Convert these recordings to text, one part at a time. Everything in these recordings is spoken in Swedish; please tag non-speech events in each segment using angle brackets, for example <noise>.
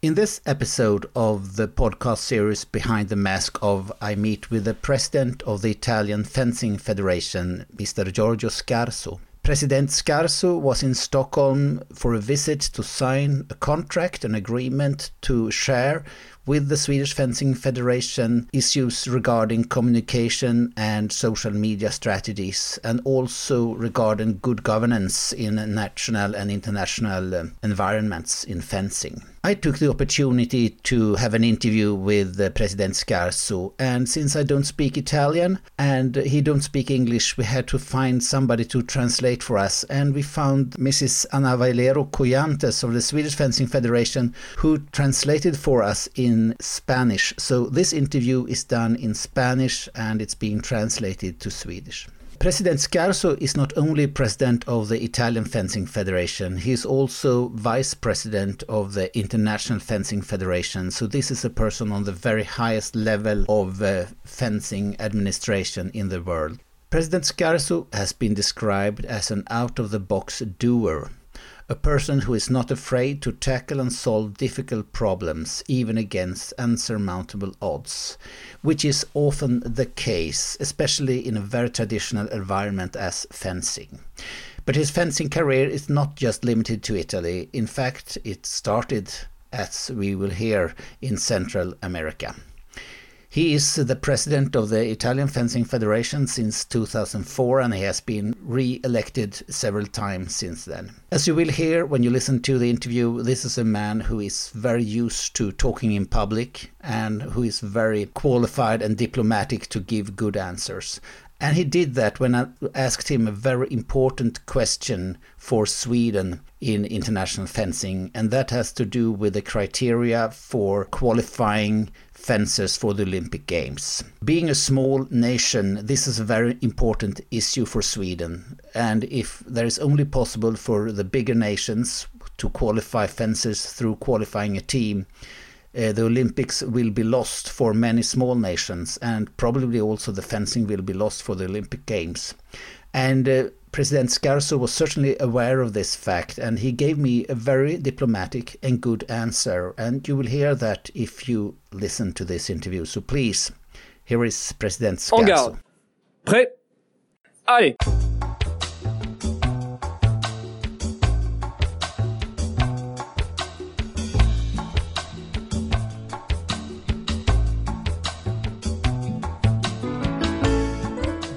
In this episode of the podcast series Behind the Mask of I meet with the president of the Italian Fencing Federation, Mr. Giorgio Scarso. President Scarso was in Stockholm for a visit to sign a contract, an agreement to share with the Swedish Fencing Federation issues regarding communication and social media strategies, and also regarding good governance in national and international uh, environments in fencing. I took the opportunity to have an interview with uh, President Scarso, and since I don't speak Italian and he don't speak English, we had to find somebody to translate for us, and we found Mrs. Ana Valero Coyantes of the Swedish Fencing Federation, who translated for us in Spanish. So this interview is done in Spanish and it's being translated to Swedish. President Scarso is not only president of the Italian Fencing Federation, he is also vice president of the International Fencing Federation. So, this is a person on the very highest level of uh, fencing administration in the world. President Scarso has been described as an out of the box doer a person who is not afraid to tackle and solve difficult problems, even against unsurmountable odds, which is often the case, especially in a very traditional environment as fencing. But his fencing career is not just limited to Italy. In fact, it started, as we will hear, in Central America. He is the president of the Italian Fencing Federation since 2004 and he has been re elected several times since then. As you will hear when you listen to the interview, this is a man who is very used to talking in public and who is very qualified and diplomatic to give good answers. And he did that when I asked him a very important question for Sweden in international fencing, and that has to do with the criteria for qualifying fencers for the Olympic Games. Being a small nation, this is a very important issue for Sweden. And if there is only possible for the bigger nations to qualify fencers through qualifying a team, uh, the Olympics will be lost for many small nations, and probably also the fencing will be lost for the Olympic Games. And uh, President Scarso was certainly aware of this fact, and he gave me a very diplomatic and good answer. And you will hear that if you listen to this interview. So please, here is President Scarso. En garde. Prêt. Allez.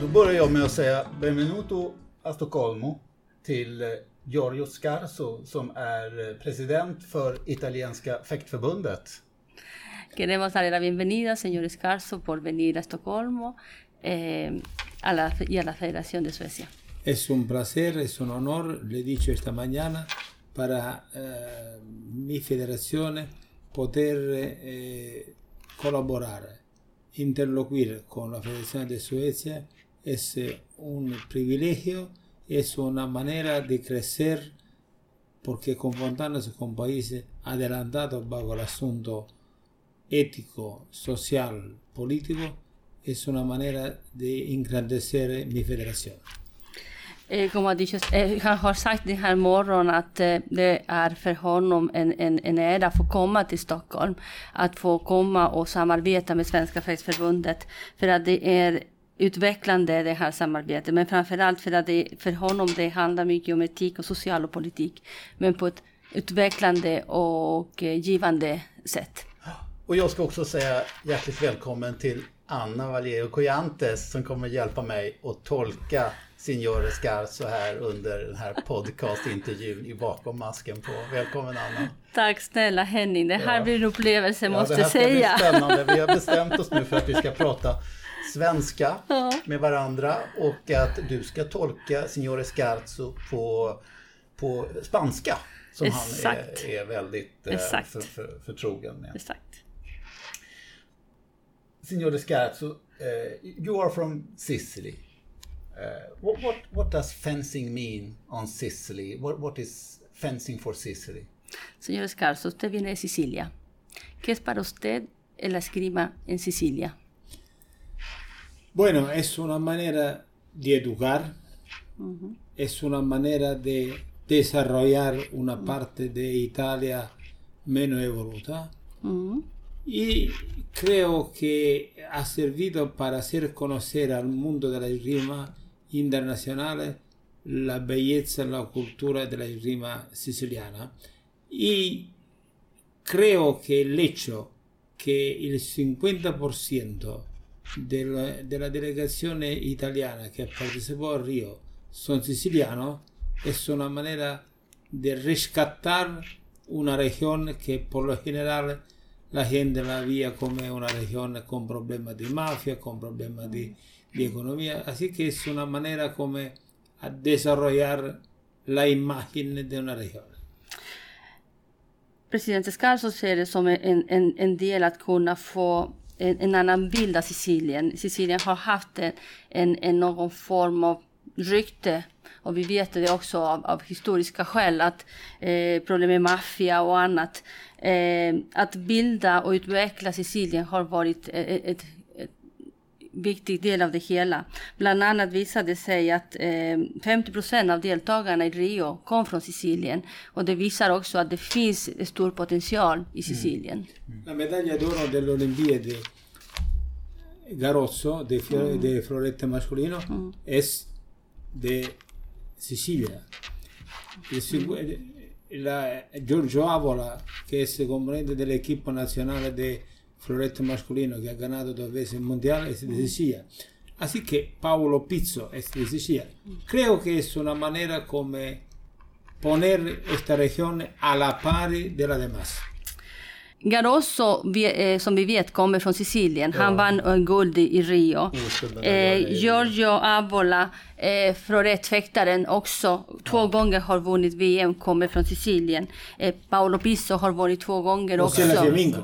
Då börjar jag med att säga benvenuto a Stoccolmo till eh, Giorgio Scarso som är eh, president för italienska fäktförbundet. Queremos darle la bienvenida, señor Scarso, por venir a Estocolmo eh, a la, y a la Federación de Suecia. Es un placer, es un honor, le he dicho esta mañana, para eh, mi federación poder eh, colaborar, interloquir con la Federación de Suecia es eh, un privilegio, es una manera de crecer porque confrontándose con países adelantados bajo el asunto ético, social, político, es una manera de engrandecer mi federación. Eh, como har dicho, eh, han har sagt den här morgonen att eh, det är för honom en, en, en ära att få komma till Stockholm. Att få komma och samarbeta med Svenska Fäktförbundet. För att det är utvecklande det här samarbetet. Men framförallt för att det för honom det handlar mycket om etik och social och politik. Men på ett utvecklande och eh, givande sätt. Och jag ska också säga hjärtligt välkommen till Anna Valero Coyantes som kommer hjälpa mig att tolka Signore Scarso här under den här podcastintervjun i Bakom masken på. Välkommen Anna! Tack snälla Henning, det här ja. blir en upplevelse ja, måste det här ska säga. Bli spännande. Vi har bestämt oss nu för att vi ska prata svenska ja. med varandra och att du ska tolka Signore Scarso på, på spanska som Exakt. han är, är väldigt eh, för, för, förtrogen med. Exakt. Signore Scarso, uh, you are from Sicily. Uh, what, what, what does fencing mean on Sicily? What, what is fencing for Sicily? Signore Scarso, usted viene de Sicilia. ¿Qué es para usted el esgrima en Sicilia? Bueno, es una manera de educar, uh -huh. es una manera de desarrollar una parte de Italia meno evoluta. Y creo que ha servido para hacer conocer al mundo de la rima internacional la belleza, la cultura de la rima siciliana. Y creo que el hecho que el 50% de la, de la delegación italiana que participó en Río son sicilianos es una manera de rescatar una región que por lo general la gente la veía como una región con problemas de mafia, con problemas de, de economía. Así que es una manera como a desarrollar la imagen una región. President Scarso ser det som en, en, en del att kunna få en, en annan bild av Sicilien. Sicilien har haft en, en, en någon form av rykte och vi vet det också av, av historiska skäl att eh, problem med maffia och annat. Eh, att bilda och utveckla Sicilien har varit eh, ett, ett, viktig del av det hela. Bland annat visade det sig att eh, 50 procent av deltagarna i Rio kom från Sicilien. Och det visar också att det finns stor potential i Sicilien. La medaglia d'oro delle Olimpiadi Garozzo de, Fiore- de Florete masculino es de Sicilia. La- Giorgio Avola, que es componente del equipo nacional de florete masculino que ha ganado dos veces el mundial, es de Sicilia. Así que Paolo Pizzo es de Sicilia. Creo que es una manera como poner esta región a la par de las demás. Garosso, eh, som vi vet, kommer från Sicilien. Han vann eh, guld i Rio. Eh, Giorgio Avola, eh, florettfäktaren, också två gånger har vunnit VM, kommer från Sicilien. Eh, Paolo Pisso har vunnit två gånger också. Rosella Fiammingo.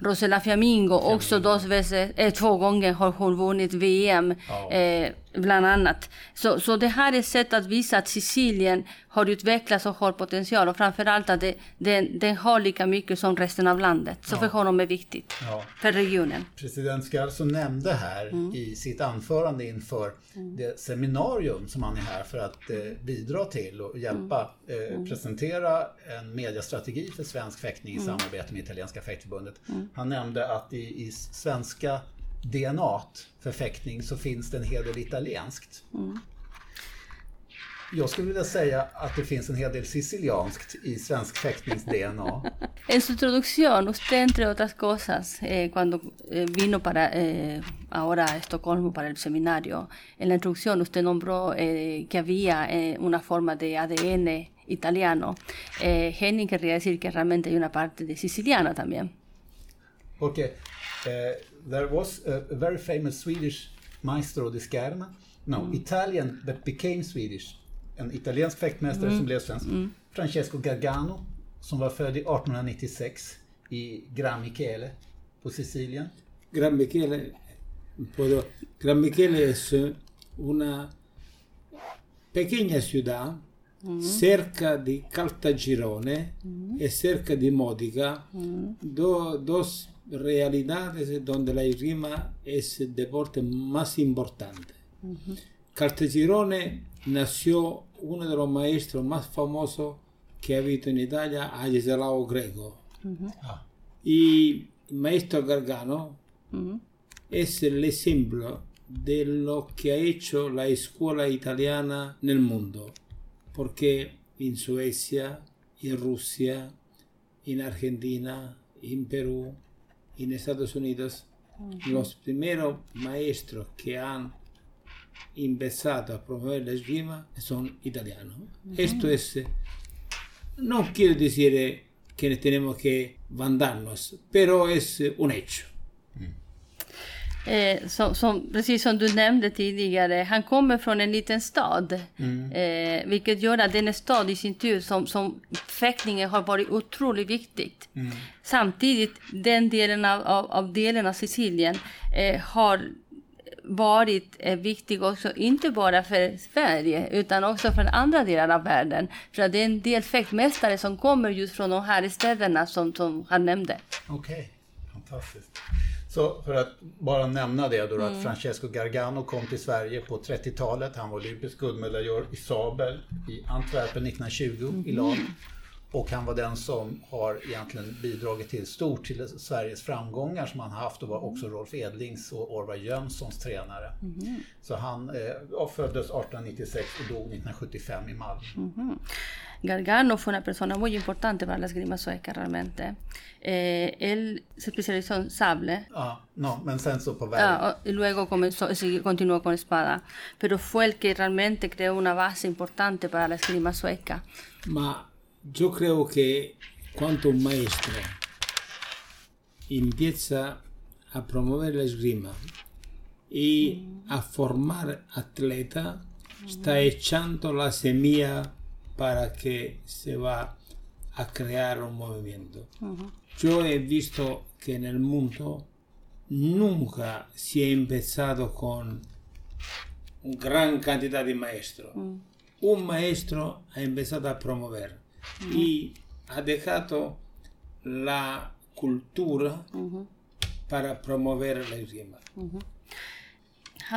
Rosella Fiammingo, också dos veces, eh, två gånger har hon vunnit VM. Eh, bland annat. Så, så det här är ett sätt att visa att Sicilien har utvecklats och har potential och framförallt att det, den, den har lika mycket som resten av landet. Så för honom är viktigt. Ja. För regionen. President Scarso nämnde här i sitt anförande inför det seminarium som han är här för att eh, bidra till och hjälpa eh, presentera en mediastrategi för svensk fäktning i samarbete med Italienska fäktförbundet. Han nämnde att i, i svenska DNA för fäktning så finns det en hel del italienskt. Jag skulle vilja säga att det finns en hel del sicilianskt i svensk fäktnings-DNA. <laughs> En su introducción, usted entre otras cosas, eh, cuando eh, vino para eh, ahora a Estocolmo para el seminario, en la introducción usted nombró eh, que había eh, una forma de ADN italiano. Eh, Henning querría decir que realmente hay una parte de siciliana también. Okay. Uh, there was a, a very famous Swedish maestro di Scherma. No, Italian that became Swedish. En italiensk fäktmästare som blev svensk. Francesco Gargano, som var född i 1896 i Gran Michele på Sicilien. Gran Michele, puedo- Gran Michele es una pequeña ciudad cerca de Caltagirone y cerca de Modica, do- dos realidades donde la esgrima es el deporte más importante. Caltagirone nació uno de los maestros más famosos que ha habido en Italia, Ageselao Greco. Ah. Y el maestro Gargano es el ejemplo de lo que ha hecho la escuela italiana en el mundo. Porque en Suecia, en Rusia, en Argentina, en Perú, en Estados Unidos, los primeros maestros que han empezado a promover la esgrima son italianos. Esto es, eh, no quiero decir eh, que tenemos que vandarnos, pero es eh, un hecho. Eh, som, som, precis som du nämnde tidigare, han kommer från en liten stad. Eh, vilket gör att denna stad i sin tur, som, som fäktningen har varit otroligt viktigt. Samtidigt, den delen av, av, av delen av Sicilien eh, har varit eh, viktig också, inte bara för Sverige, utan också för andra delar av världen. För att det är en del fäktmästare som kommer just från de här städerna som, som han nämnde. Okej, fantastiskt. Så för att bara nämna det då, att Francesco Gargano kom till Sverige på 30-talet. Han var olympisk guldmedaljör i sabel i Antwerpen 1920 i lag. Och han var den som har egentligen bidragit till stort till Sveriges framgångar som han haft och var också Rolf Edlings och Orvar Jönssons tränare. Mm. Så han eh, föddes 1896 och dog 1975 i Malmö. Mm. Gargano fue una persona muy importante para la esgrima sueca realmente. Eh, él se especializó en sable. Ah, no, men sen så på ah, y luego comenzó, continuó con espada. Pero fue el que realmente creó una base importante para la esgrima sueca. Ma yo creo que cuando un maestro empieza a promover la esgrima y a formar atleta, está echando la semilla para que se va a crear un movimiento. Yo he visto que en el mundo nunca se ha empezado con gran cantidad de maestros. Mm. Un maestro ha empezado a promover y ha dejado la cultura para promover la esgrima.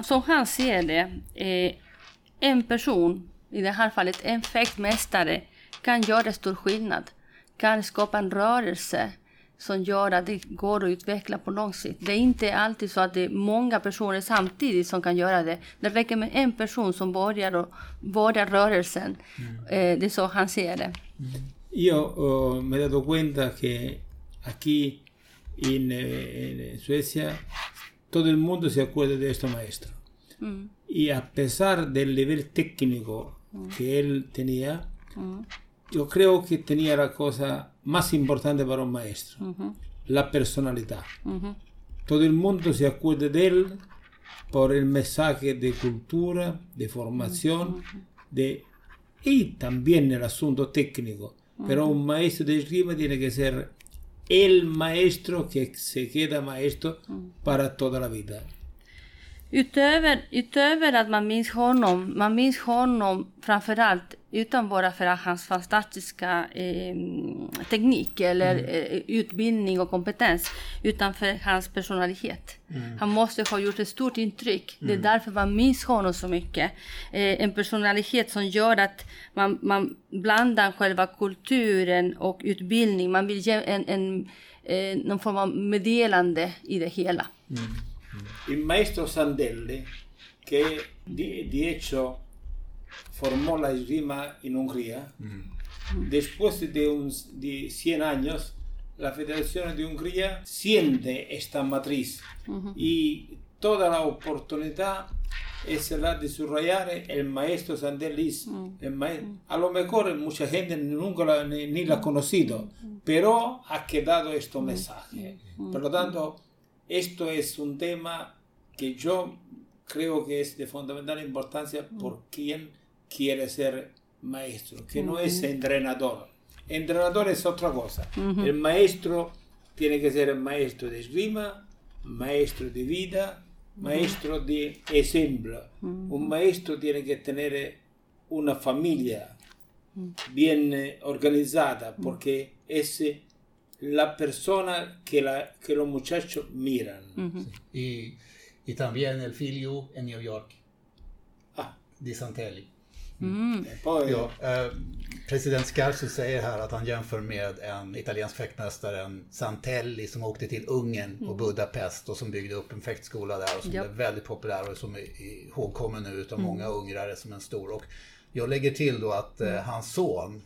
Som han ser det, eh, en person i det här fallet en fäktmästare kan göra stor skillnad. Kan skapa en rörelse som gör att det går att utveckla på lång sikt. Det är inte alltid så att det är många personer samtidigt som kan göra det. Det räcker med en person som börjar, och, börjar rörelsen. Mm. Eh, det är så han ser det. Mm. Yo uh, me he dado cuenta que aquí en, en Suecia todo el mundo se acuerda de este maestro. Mm. Y a pesar del nivel técnico que él tenía, yo creo que tenía la cosa más importante para un maestro, la personalidad. Todo el mundo se acuerda de él por el mensaje de cultura, de formación, de, y también el asunto técnico. Pero un maestro de esgrima tiene que ser el maestro que se queda maestro para toda la vida. Utöver, utöver att man minns honom, man minns honom framförallt utan bara för hans fantastiska eh, teknik eller mm. eh, utbildning och kompetens, utan för hans personlighet. Mm. Han måste ha gjort ett stort intryck. Mm. Det är mm. därför man minns honom så mycket. Eh, en personlighet som gör att man, man blandar själva kulturen och utbildning. Man vill ge en, en, eh, någon form av meddelande i det hela. Mm. Il maestro Sandelli, che di, di hecho formó la esgrima en Hungría, después de, un, de 100 años, la Federación de Hungría siente esta matriz y toda la oportunidad es la de subrayar el maestro Sandelis. Mm. El ma a lo mejor mucha gente nunca la, ni, ni, la ha conocido, pero ha quedado este mensaje. Por lo tanto, esto es un tema que yo creo que es de fundamental importancia por quien quiere ser maestro, que no es entrenador. Entrenador es otra cosa. El maestro tiene que ser maestro de esgrima, maestro de vida, maestro de ejemplo. Un maestro tiene que tener una familia bien eh, organizada porque es la persona que, la, que los muchachos miran. Uh -huh. y, y, también el figlio en New York. Ah. Di Santelli. Mm. Ja, eh, president Scarso säger här att han jämför med en italiensk fäktmästare, Santelli, som åkte till Ungern och mm. Budapest och som byggde upp en fäktskola där och som ja. blev väldigt populär och som är ihågkommen nu utav mm. många ungrare som en stor. Och jag lägger till då att eh, mm. hans son, eh,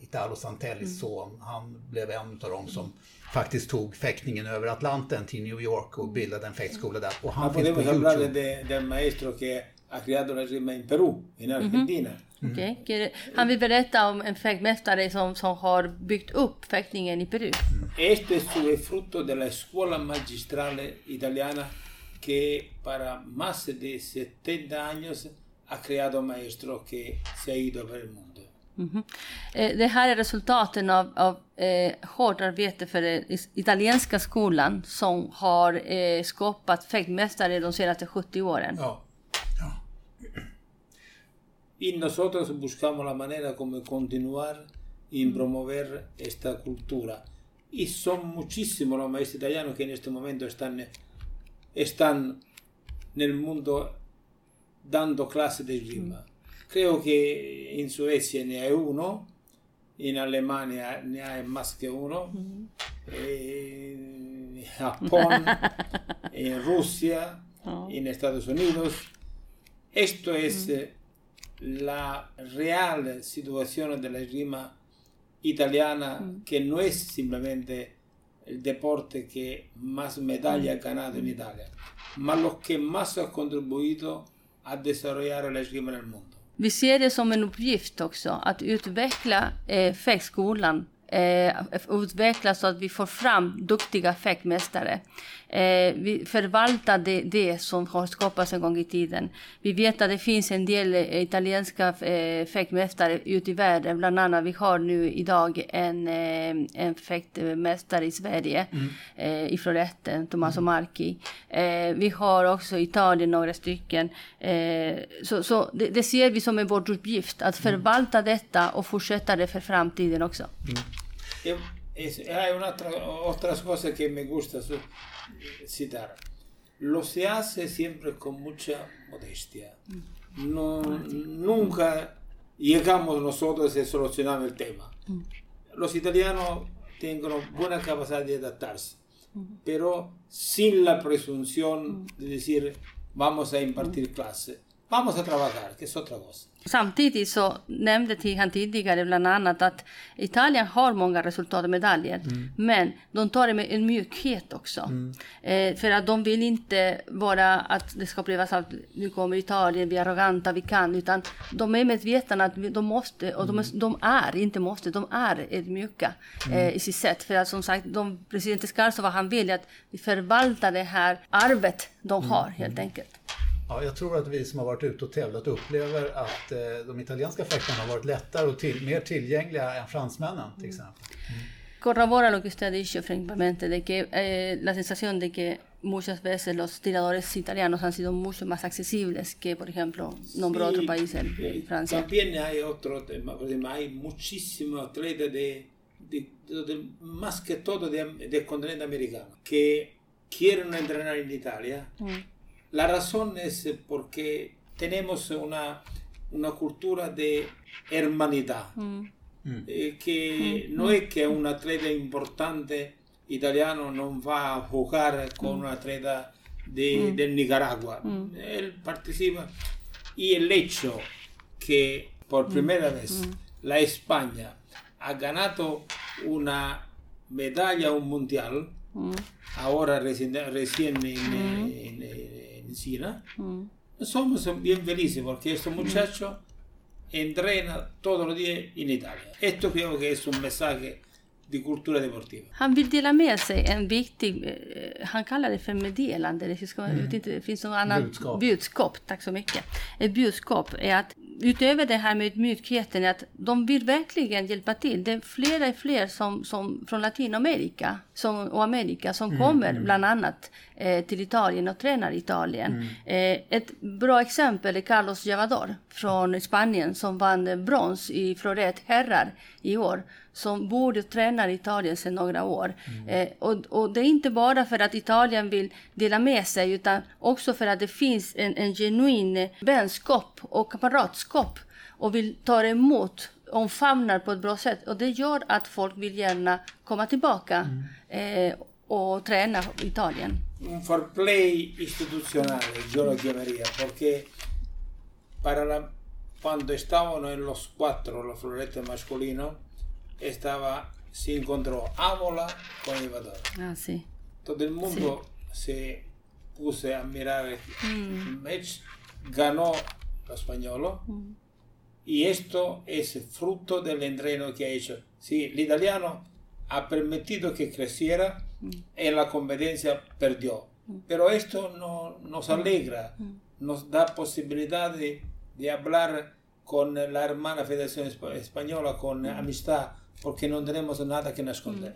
Italo Santellis mm. son, han blev en av dem som faktiskt tog fäktningen över Atlanten till New York och bildade en fäktskola där. Och han finns på Youtube. De, del maestro que ha creado la rima in Peru, in Argentina. Mm. Mm. Okay. Han vill berätta om en fäktmästare som, som har byggt upp fäktningen i Peru. Mm. Este es fruto de la escuela magistrale italiana que para más de 70 años ha creado maestros que se ha ido över el mundo. Mm -hmm. Det här är resultaten av, av eh, hårt arbete för den italienska skolan som har eh, skapat fäktmästare de senaste 70 åren. Ja. ja. Y nosotros buscamos la manera como continuar y mm. promover esta cultura. Y son muchísimos los maestros italianos que en este momento están, están en el mundo dando clase de esgrima. Creo que en Suecia ne hay uno in Alemania ne hay más que uno, en Japón, <laughs> en Rusia, en Estados Unidos. Esto es eh, la real situación de la esgrima italiana, que no es simplemente el deporte que más medallas ha ganado en Italia, mas los que más ha contribuido a desarrollar la esgrima en el mundo. Vi ser det som en uppgift också att utveckla eh, fäktskolan. Eh, utveckla så att vi får fram duktiga fäktmästare. Eh, vi förvaltar det, det som har skapats en gång i tiden. Vi vet att det finns en del eh, italienska eh, fäktmästare ute i världen. Bland annat vi har nu idag en, eh, en fäktmästare i Sverige. Eh, i Floretten, Tommaso Marchi. Eh, vi har också i Italien några stycken. Eh, så så det, det ser vi som en vår uppgift. Att förvalta detta och fortsätta det för framtiden också. Es- hay una otra- otras cosas que me gusta citar. Lo se hace siempre con mucha modestia. No, nunca llegamos nosotros y solucionamos el tema. Los italianos tienen buena capacidad de adaptarse, pero sin la presunción de decir vamos a impartir clase. Vamos a trabajar, que es otra cosa. Samtidigt så nämnde han tidigare bland annat att Italien har många resultat och medaljer. Men de tar det med en mjukhet också. Eh, för att de vill inte vara att det ska upplevas att nu kommer Italien, vi är arroganta, vi kan. Utan de är medvetna att de måste, och de är, de är inte måste, de är ödmjuka eh, i sitt sätt. För att som sagt, de, president Scarso, vad han vill är att vi förvaltar det här arvet de har helt enkelt. Ja, jag tror att vi som har varit ute och tävlat upplever att eh, de italienska fäktarna har varit lättare och till, mer tillgängliga än fransmännen till exempel. Corrobora lo que usted ha dicho, francamente, de que eh, la sensación de que muchas veces los tiradores italianos han sido mucho más accesibles que, por ejemplo, nombró Sí, otro país, el, eh, Francia. También hay otro tema, hay muchísimos atletas de, de- de- más que todo de- del continente americano que quieren entrenar en Italia. La razón es porque tenemos una, una cultura de hermanidad. Eh, que no es que un atleta importante italiano no va a jugar con un atleta de, del Nicaragua. Él participa. Y el hecho que por primera vez la España ha ganado una medalla a un mundial, ahora recién, recién en, en, en China, somos bien felices porque este muchacho entrena todos los días en Italia. Esto creo que es un mensaje de cultura deportiva. Han vill dela med sig en viktig, eh, han kallar det för meddelande, det, ska, jag vet inte, det finns något annat Budskap. budskap. Tack så mycket. Ett budskap är att utöver det här med mjukheten är att de vill verkligen hjälpa till. Det är flera fler som, som från Latinamerika som, och Amerika som kommer bland annat eh, till Italien och tränar i Italien. Eh, ett bra exempel är Carlos Javador från Spanien som vann brons i floret herrar i år. Som bor och tränar i Italien sedan några år. Eh, och, och det är inte bara för att Italien vill dela med sig utan också för att det finns en, en genuin eh, vänskap och kamratskap och vill ta emot omfamnar på ett bra sätt. Och det gör att folk vill gärna komma tillbaka eh, och träna i Italien. Un fair play institucional, yo lo llamaría, porque para la, cuando estábamos en los cuatro, los floretes masculinos, estaba, se encontró Ámola con Ivador. Ja, sí. Todo el mundo se puso a mirar el match, ganó el español y esto es fruto del entreno que ha hecho. Sí, el italiano ha permitido que creciera, en la competencia perdió. Pero esto no, nos alegra, nos da posibilidad de, de hablar con la hermana Federación Espa- Española con amistad, porque no tenemos nada que esconder.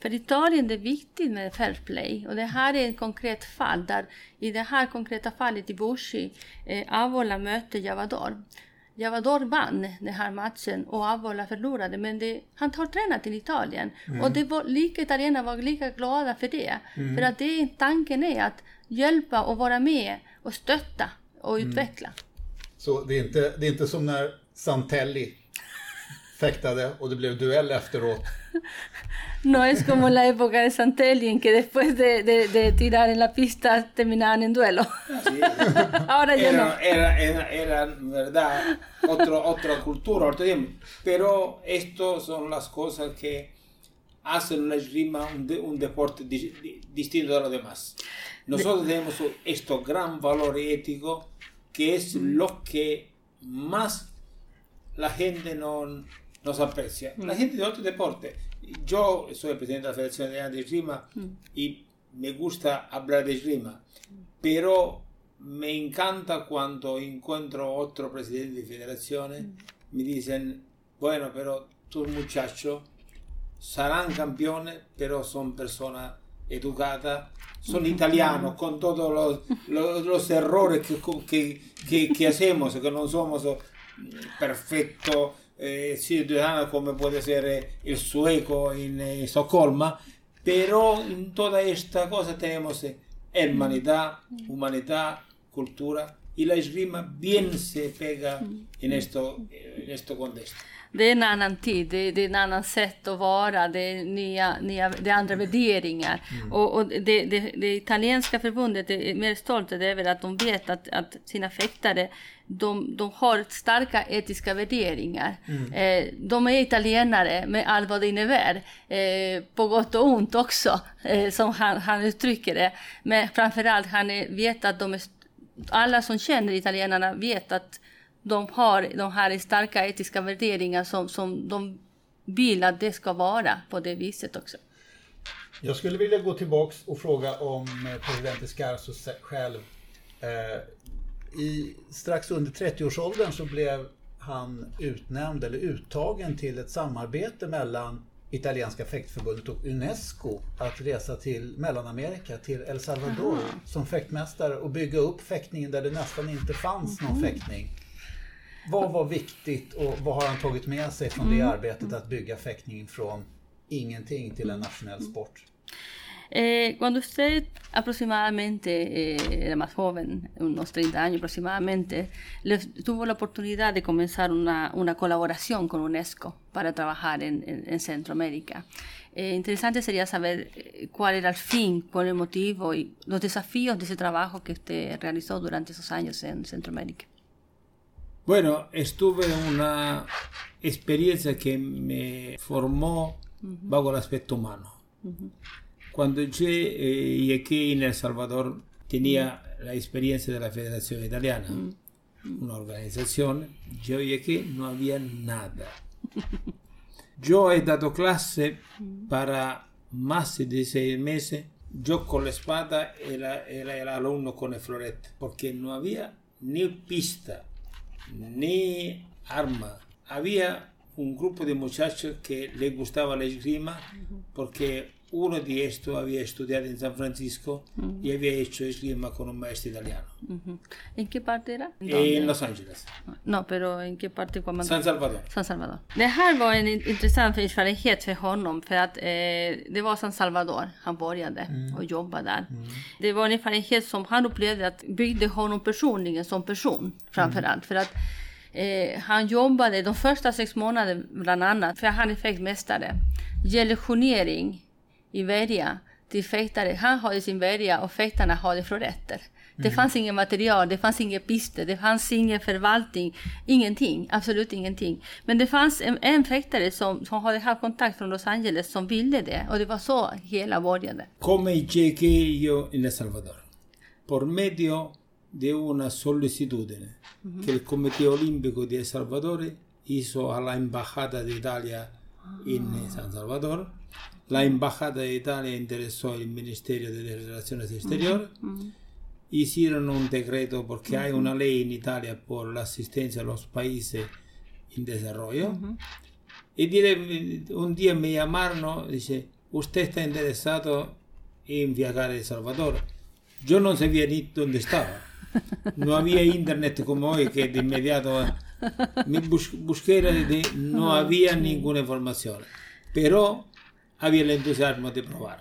För Italien det är viktigt med fair play och det här är ett konkret fall där i det här konkreta fallet i Bushi, eh, Avola mötte Javador. Javador vann den här matchen och Avola förlorade men det, han har tränat i Italien och det var lika italienare var lika glada för det. För att det, tanken är att hjälpa och vara med och stötta och utveckla. Så det är inte, det är inte som när Santelli fäktade och det blev duell efteråt. <laughs> No es como la época de Santelli en que después de, de, de tirar en la pista terminaban en duelo. Sí. <laughs> Ahora ya no. era, era, era, era, verdad, otro, otra cultura, otro tiempo. Pero esto son las cosas que hacen la esgrima un, de- un deporte di- di- distinto de los demás. Nosotros tenemos este gran valor ético que es lo que más la gente no nos aprecia. La gente de otro deporte. Yo soy el presidente de la Federación Italiana de Esgrima y me gusta hablar de esgrima, pero me encanta cuando encuentro otro presidente de federaciones, me dicen, bueno, pero tus muchachos serán campeones, pero son personas educadas, son italianos con todos los, los, los errores que, que, que, que hacemos, que no somos perfectos eh, como puede ser eh, el sueco en eh, Estocolmo, pero en toda esta cosa eh, hermanidad, humanidad, cultura y la esgrima bien se pega en esto, en este contexto. Det är en annan tid, det, det är en annan sätt att vara, det är, nya, nya, det är andra värderingar. Och, och det, det, det italienska förbundet är mer stolt över att de vet att, att sina fäktare de, de har starka etiska värderingar. Eh, de är italienare med allt vad det innebär. Eh, på gott och ont också, eh, som han, han uttrycker det. Men framförallt, han är, vet att de är, alla som känner italienarna vet att de har de här starka etiska värderingar som, som de vill att det ska vara på det viset också. Jag skulle vilja gå tillbaks och fråga om eh, president Escarso se- själv. I strax under 30-årsåldern så blev han utnämnd eller uttagen till ett samarbete mellan Italienska fäktförbundet och Unesco att resa till Mellanamerika, till El Salvador som fäktmästare och bygga upp fäktningen där det nästan inte fanns någon fäktning. Vad var viktigt och vad har han tagit med sig från det arbetet att bygga fäktningen från ingenting till en nationell sport? Eh, cuando usted aproximadamente eh, era más joven, unos 30 años aproximadamente, tuvo la oportunidad de comenzar una, una colaboración con UNESCO para trabajar en, en- en Centroamérica. Eh, interesante sería saber eh, cuál era el fin, cuál era el motivo y los desafíos de ese trabajo que usted realizó durante esos años en Centroamérica. Bueno, estuve en una experiencia que me formó bajo el aspecto humano. Cuando yo eh, llegué en El Salvador, tenía la experiencia de la Federación Italiana, una organización. Yo llegué, no había nada. Yo he dado clase para más de seis meses. Yo con la espada era, era el alumno con el florete, porque no había ni pista, ni arma. Había un grupo de muchachos que les gustaba la esgrima porque uno de estos había estudiado en San Francisco y había hecho esgrima con un maestro italiano. ¿En qué parte era? en Los Ángeles, No, pero en qué parte cuando San Salvador. San Salvador. Det här var en in- intressant erfarenhet för honom för att eh, det var San Salvador han började och jobbade där. Det var en erfarenhet som han upplevde att byggde honom personligen som person framför allt. För att eh, han jobbade de första sex månaderna bland annat, för han är fäktmästare, ger lektionering i värja till fäktare. Han hade sin värja och fäktarna hade floretter. Det fanns inget material, det fanns inga pister, det fanns ingen förvaltning, ingenting, absolut ingenting. Men det fanns en, en fäktare som, som hade haft kontakt från Los Angeles som ville det och det var så hela började. Come yo en El Salvador? Por medio de una solicitudine que el Comité Olímpico de El Salvador hizo a la Embajada de Italia en San Salvador. La Embajada de Italia interesó al Ministerio de Relaciones Exteriores. Hicieron un decreto porque hay una ley en Italia por la asistencia a los países en desarrollo. Y dire- un día me llamaron, dice, usted está interesado en viajar a El Salvador. Yo no sabía ni dónde estaba. No había internet como hoy que de inmediato me bus- busqué, de- no había ninguna información. Pero había el entusiasmo de probar.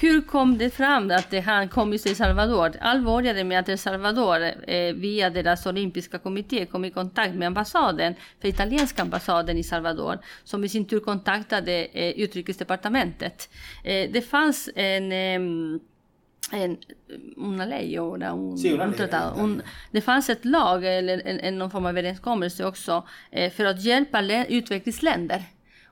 hur kom det fram att det, han kom just till Salvador? Allt började med att El Salvador eh, via deras olympiska kommitté kom i kontakt med ambassaden, för italienska ambassaden i Salvador, som i sin tur kontaktade eh, utrikesdepartementet. Eh, det fanns en ehm, en, una ley ora un, una un eh, Un, det fanns ett lag eller en, en, någon form av överenskommelse också eh, för att hjälpa lä- utvecklingsländer.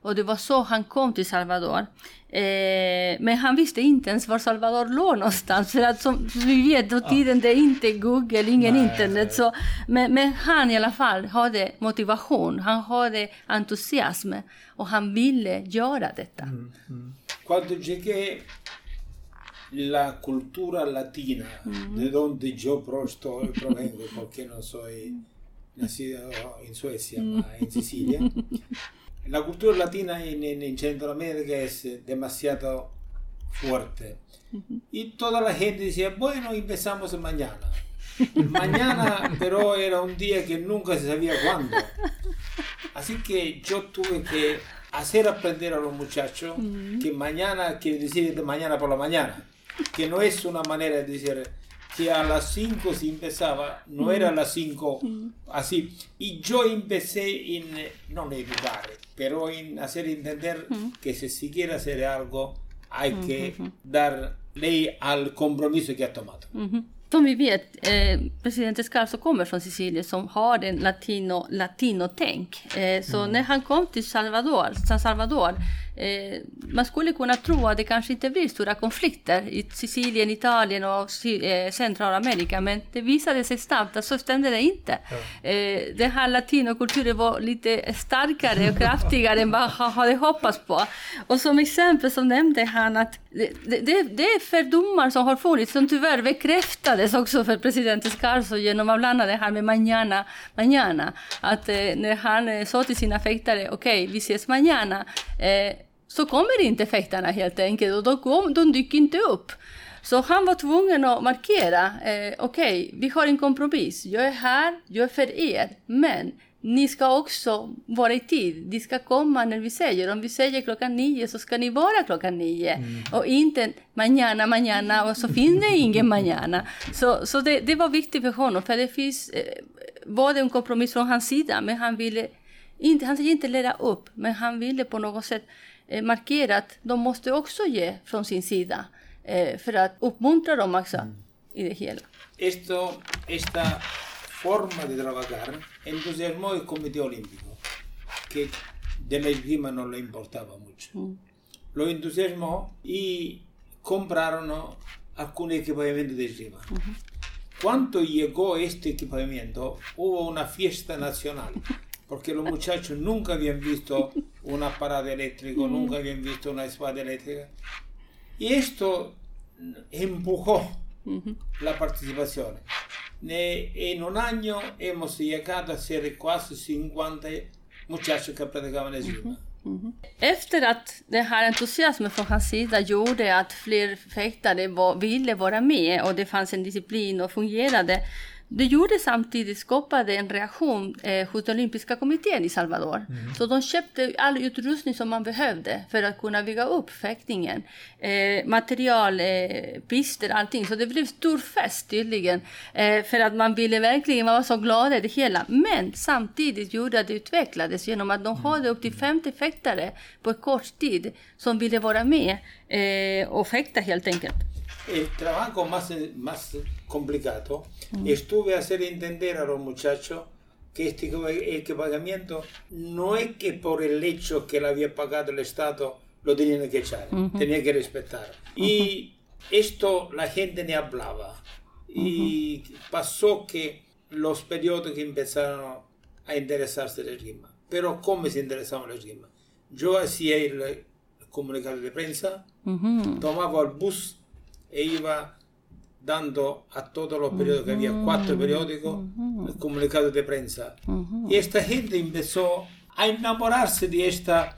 Och det var så han kom till Salvador. Eh, men han visste inte ens var Salvador låg någonstans. För att som, vi vet, då tiden det är inte Google, ingen Nej, internet. Så, men, men han i alla fall hade motivation, han hade entusiasm och han ville göra detta. Quando llegué, la cultura latina, de donde yo provengo, porque no soy nacido en Suecia, ma en Sicilia, la cultura latina en, en- en Centroamérica es eh, demasiado fuerte. Y toda la gente decía, bueno, empezamos mañana. Mañana, pero era un día que nunca se sabía cuándo. Así que yo tuve que hacer aprender a los muchachos que mañana quiere decir de mañana por la mañana, que no es una manera de decir que a las 5 se empezaba, no era a las 5 así. Y yo empecé en, no en educar, pero en hacer entender que si se quiere hacer algo hay que dar ley al compromiso que ha tomado. Som vi vet, eh, president Escarso kommer från Sicilien som har en latino, latino-tänk. Eh, så när han kom till Salvador, San Salvador, eh, man skulle kunna tro att det kanske inte blir stora konflikter i Sicilien, Italien och eh, Centralamerika, men det visade sig snabbt att så stämde det inte. Eh, den här latinokulturen var lite starkare och kraftigare än vad han hade hoppats på. Och som exempel så nämnde han att det, det, det är fördomar som har funnits som tyvärr bekräftades också för president Carso genom att bland annat det här med mañana, manana. Att eh, när han eh, sa till sina fäktare, okej, vi ses mañana, eh, så kommer inte fäktarna helt enkelt och de, kom, de dyker inte upp. Så han var tvungen att markera, eh, okej, vi har en kompromiss. Jag är här, jag är för er, men ni ska också vara i tid. Ni ska komma när vi säger. Om vi säger klockan nio så ska ni vara klockan nio. Och inte mañana, mañana och så finns det ingen mañana. Så, så det, det var viktigt för honom. För det finns, eh, var det en kompromiss från hans sida, men han ville inte, han ville inte leda upp, men han ville på något sätt eh, markera att de måste också ge från sin sida. Eh, för att uppmuntra dem också i det hela. Esto, esta forma de trabajar entusiasmó el Comité Olímpico, que de la esgrima no le importaba mucho. Lo entusiasmó y compraron algún equipamiento de esgrima. Cuando llegó este equipamiento, hubo una fiesta nacional, porque los muchachos nunca habían visto una parada eléctrica, nunca habían visto una espada eléctrica. Y esto empujó la participación. Ne- En un año hemos llegado a ser casi 50 muchachos que practicaban esgrima. Efter att den här entusiasmen från hans sida gjorde att fler fäktare var, ville vara med och det fanns en disciplin och fungerade. Det gjorde samtidigt, skapade en reaktion eh, hos den olympiska kommittén i Salvador. Så de köpte all utrustning som man behövde för att kunna bygga upp fäktningen. Eh, material, eh, pister, allting. Så det blev stor fest tydligen. Eh, för att man ville verkligen, man var så glad i det hela. Men samtidigt gjorde att det utvecklades genom att de hade upp till 50 fäktare på kort tid som ville vara med eh, och fäkta helt enkelt. El trabajo más, más complicado estuve a hacer entender a los muchachos que este equipamiento no es que por el hecho que le había pagado el Estado lo tenían que echar, tenía que respetar. Y esto la gente ne hablaba. Y pasó que los periódicos empezaron a interesarse en el esgrima. Pero ¿cómo se interesaban el esgrima? Yo hacía el comunicado de prensa, tomaba el bus e iba dando a todos los periódicos, había cuatro periódicos, el comunicado de prensa. Y esta gente empezó a enamorarse de, esta,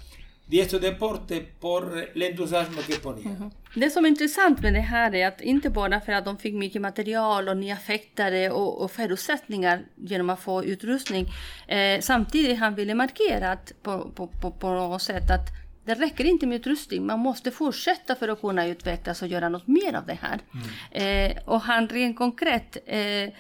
de este deporte por el entusiasmo que ponía. Det som är intressant med det här är att inte bara för att de fick mycket material och nya fäktare och, och förutsättningar genom att få utrustning. Eh, samtidigt han ville markera att på, på, på, på något sätt att det räcker inte med utrustning, man måste fortsätta för att kunna utvecklas och göra något mer av det här. Mm. Eh, och han rent konkret eh,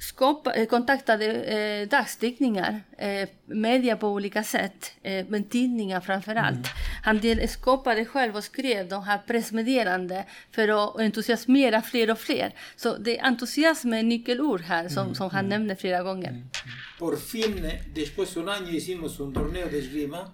skapa, eh, kontaktade eh, dagstidningar, eh, media på olika sätt, eh, men tidningar framför allt. Mm. Han del, skapade själv och skrev de här pressmeddelanden för att entusiasmera fler och fler. Så det entusiasm är nyckelord här som, mm. som han mm. nämner flera gånger. Mm. Por fin, después de un año hicimos un torneo de esgrima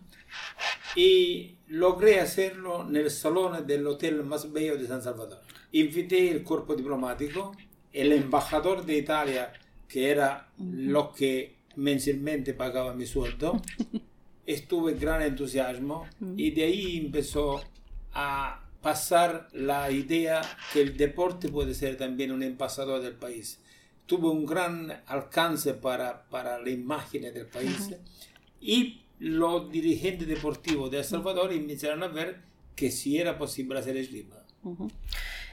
y logré hacerlo nel salone del hotel más bello de San Salvador. Invité el cuerpo diplomático el embajador de Italia, que era lo que mensualmente pagaba mi sueldo, <laughs> estuve en gran entusiasmo y de ahí empezó a pasar la idea que el deporte puede ser también un embajador del país. Tuvo un gran alcance para, para la imagen del país y los dirigentes deportivos de El Salvador empezaron a ver que sí era posible hacer esgrima.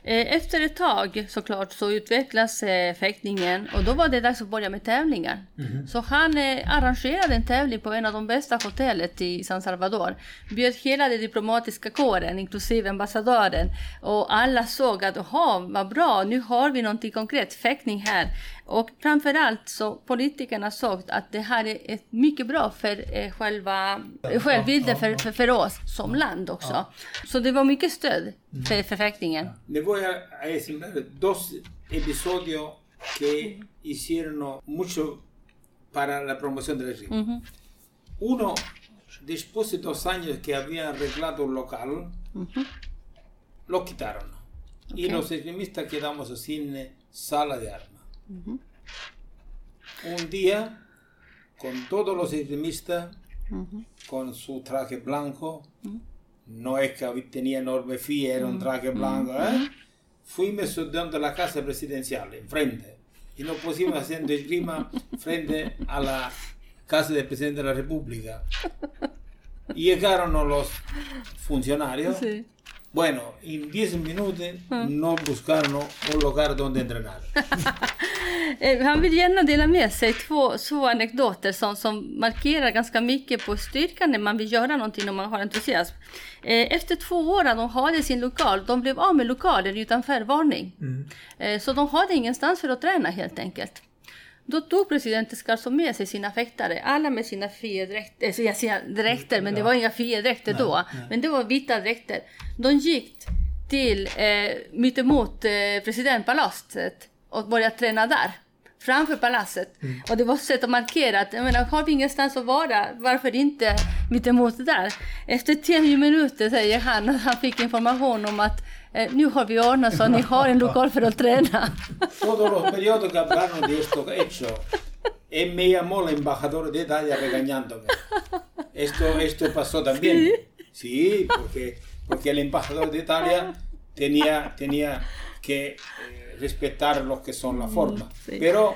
Eh, efter ett tag såklart så utvecklas eh, fäktningen och då var det dags att börja med tävlingar. Mm. Så han eh, arrangerade en tävling på en av de bästa hotellet i San Salvador. Bjöd hela den diplomatiska kåren, inklusive ambassadören. Och alla såg att, jaha, vad bra, nu har vi någonting konkret, fäktning här. Och framförallt så politikerna såg att det här är mycket bra för eh, själva eh, självbilden för, för, för, oss som land också. Så det var mycket stöd för förfäktningen. Le voy a decir dos episodios que hicieron mucho para la promoción del regime. Mm -hmm. Uno, después de dos años que habían arreglado un local, mm -hmm. lo quitaron. Okay. Y los extremistas quedamos sin sala de armas. Un día, con todos los extremistas, con su traje blanco, no es que tenía enorme fie, era un traje blanco, ¿eh? fuimos de la casa presidencial, enfrente, y nos pusimos haciendo esgrima frente a la casa del presidente de la República. Y llegaron los funcionarios. Bueno, en 10 minutos no buscaron un lugar donde entrenar. <laughs> Eh, han vill gärna dela med sig två, två anekdoter som, som markerar ganska mycket på styrkan när man vill göra någonting och man har entusiasm. Eh, efter två år de hade sin lokal, de blev av med lokalen utan förvarning. Mm. Eh, så de hade ingenstans för att träna helt enkelt. Då tog president Scarso med sig sina fäktare, alla med sina fiendräkter, jag säger dräkter, men det var inga fiendräkter då. Nej. Men det var vita dräkter. De gick till eh, mittemot eh, presidentpalatset och började träna där framför palatset. Mm. Och det var ett sätt att markera att jag menar, har vi ingenstans att vara, varför inte mittemot där? Efter tio minuter säger han att han fick information om att eh, nu har vi ordnat så ni har en lokal för att träna. Todos los periódicos hablaron de esto hecho. En me llamó el embajador de Italia regañándome. Esto, esto pasó también. <laughs> Sí, sí porque, porque el embajador de Italia tenía, tenía que eh, respetar lo que son la mm, forma. Sí. Pero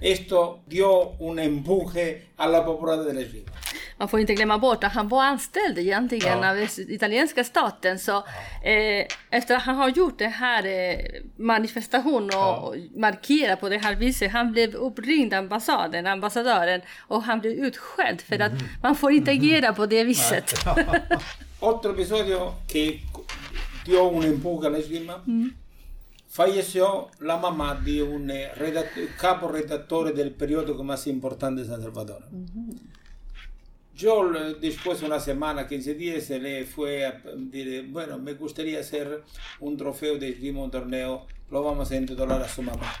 esto dio un empuje a la popularidad del esgrima. Man får inte glömma bort att han var anställd egentligen ja. av italienska staten. Så eh, efter att han har gjort den här eh, manifestationen och, ja. markerat på det här viset. Han blev uppringd ambassaden, ambassadören och han blev utskälld för att mm. man får inte mm. agera på det viset. <laughs> Otro episodio que dio un empuje al esgrima mm. Falleció la mamá de un eh, capo redactor del periódico más importante de San Salvador. Yo después de una semana, 15 días, le fue a decir, bueno, me gustaría hacer un trofeo de esgrima, un torneo, lo vamos a intitular a su mamá.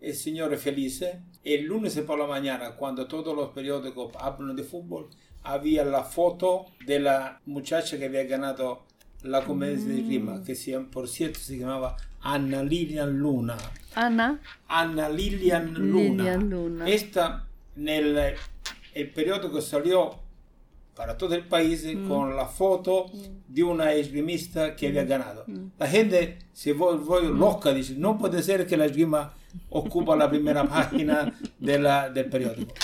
El señor es feliz. El lunes por la mañana, cuando todos los periódicos hablan de fútbol, había la foto de la muchacha que había ganado la competencia de esgrima, que por cierto se llamaba Anna Lilian Luna. Anna? Anna Lilian Luna. Lilian Luna. Esta, nel el periódico salió para todo el país mm. con la foto mm. de una esgrimista que había mm. ganado. La gente se volvió loca, dice, no puede ser que la esgrima ocupa la primera <laughs> página de la, del periódico.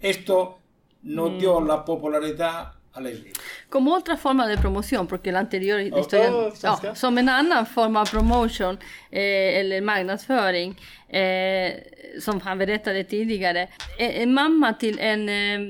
Esto no dio la popularidad a la esgrima. Como otra forma de promoción, porque la anterior Ja, historia, ja, ja, svenska. som en annan form av promotion eh, eller marknadsföring eh, som han berättade tidigare. Eh, En mamma till en eh,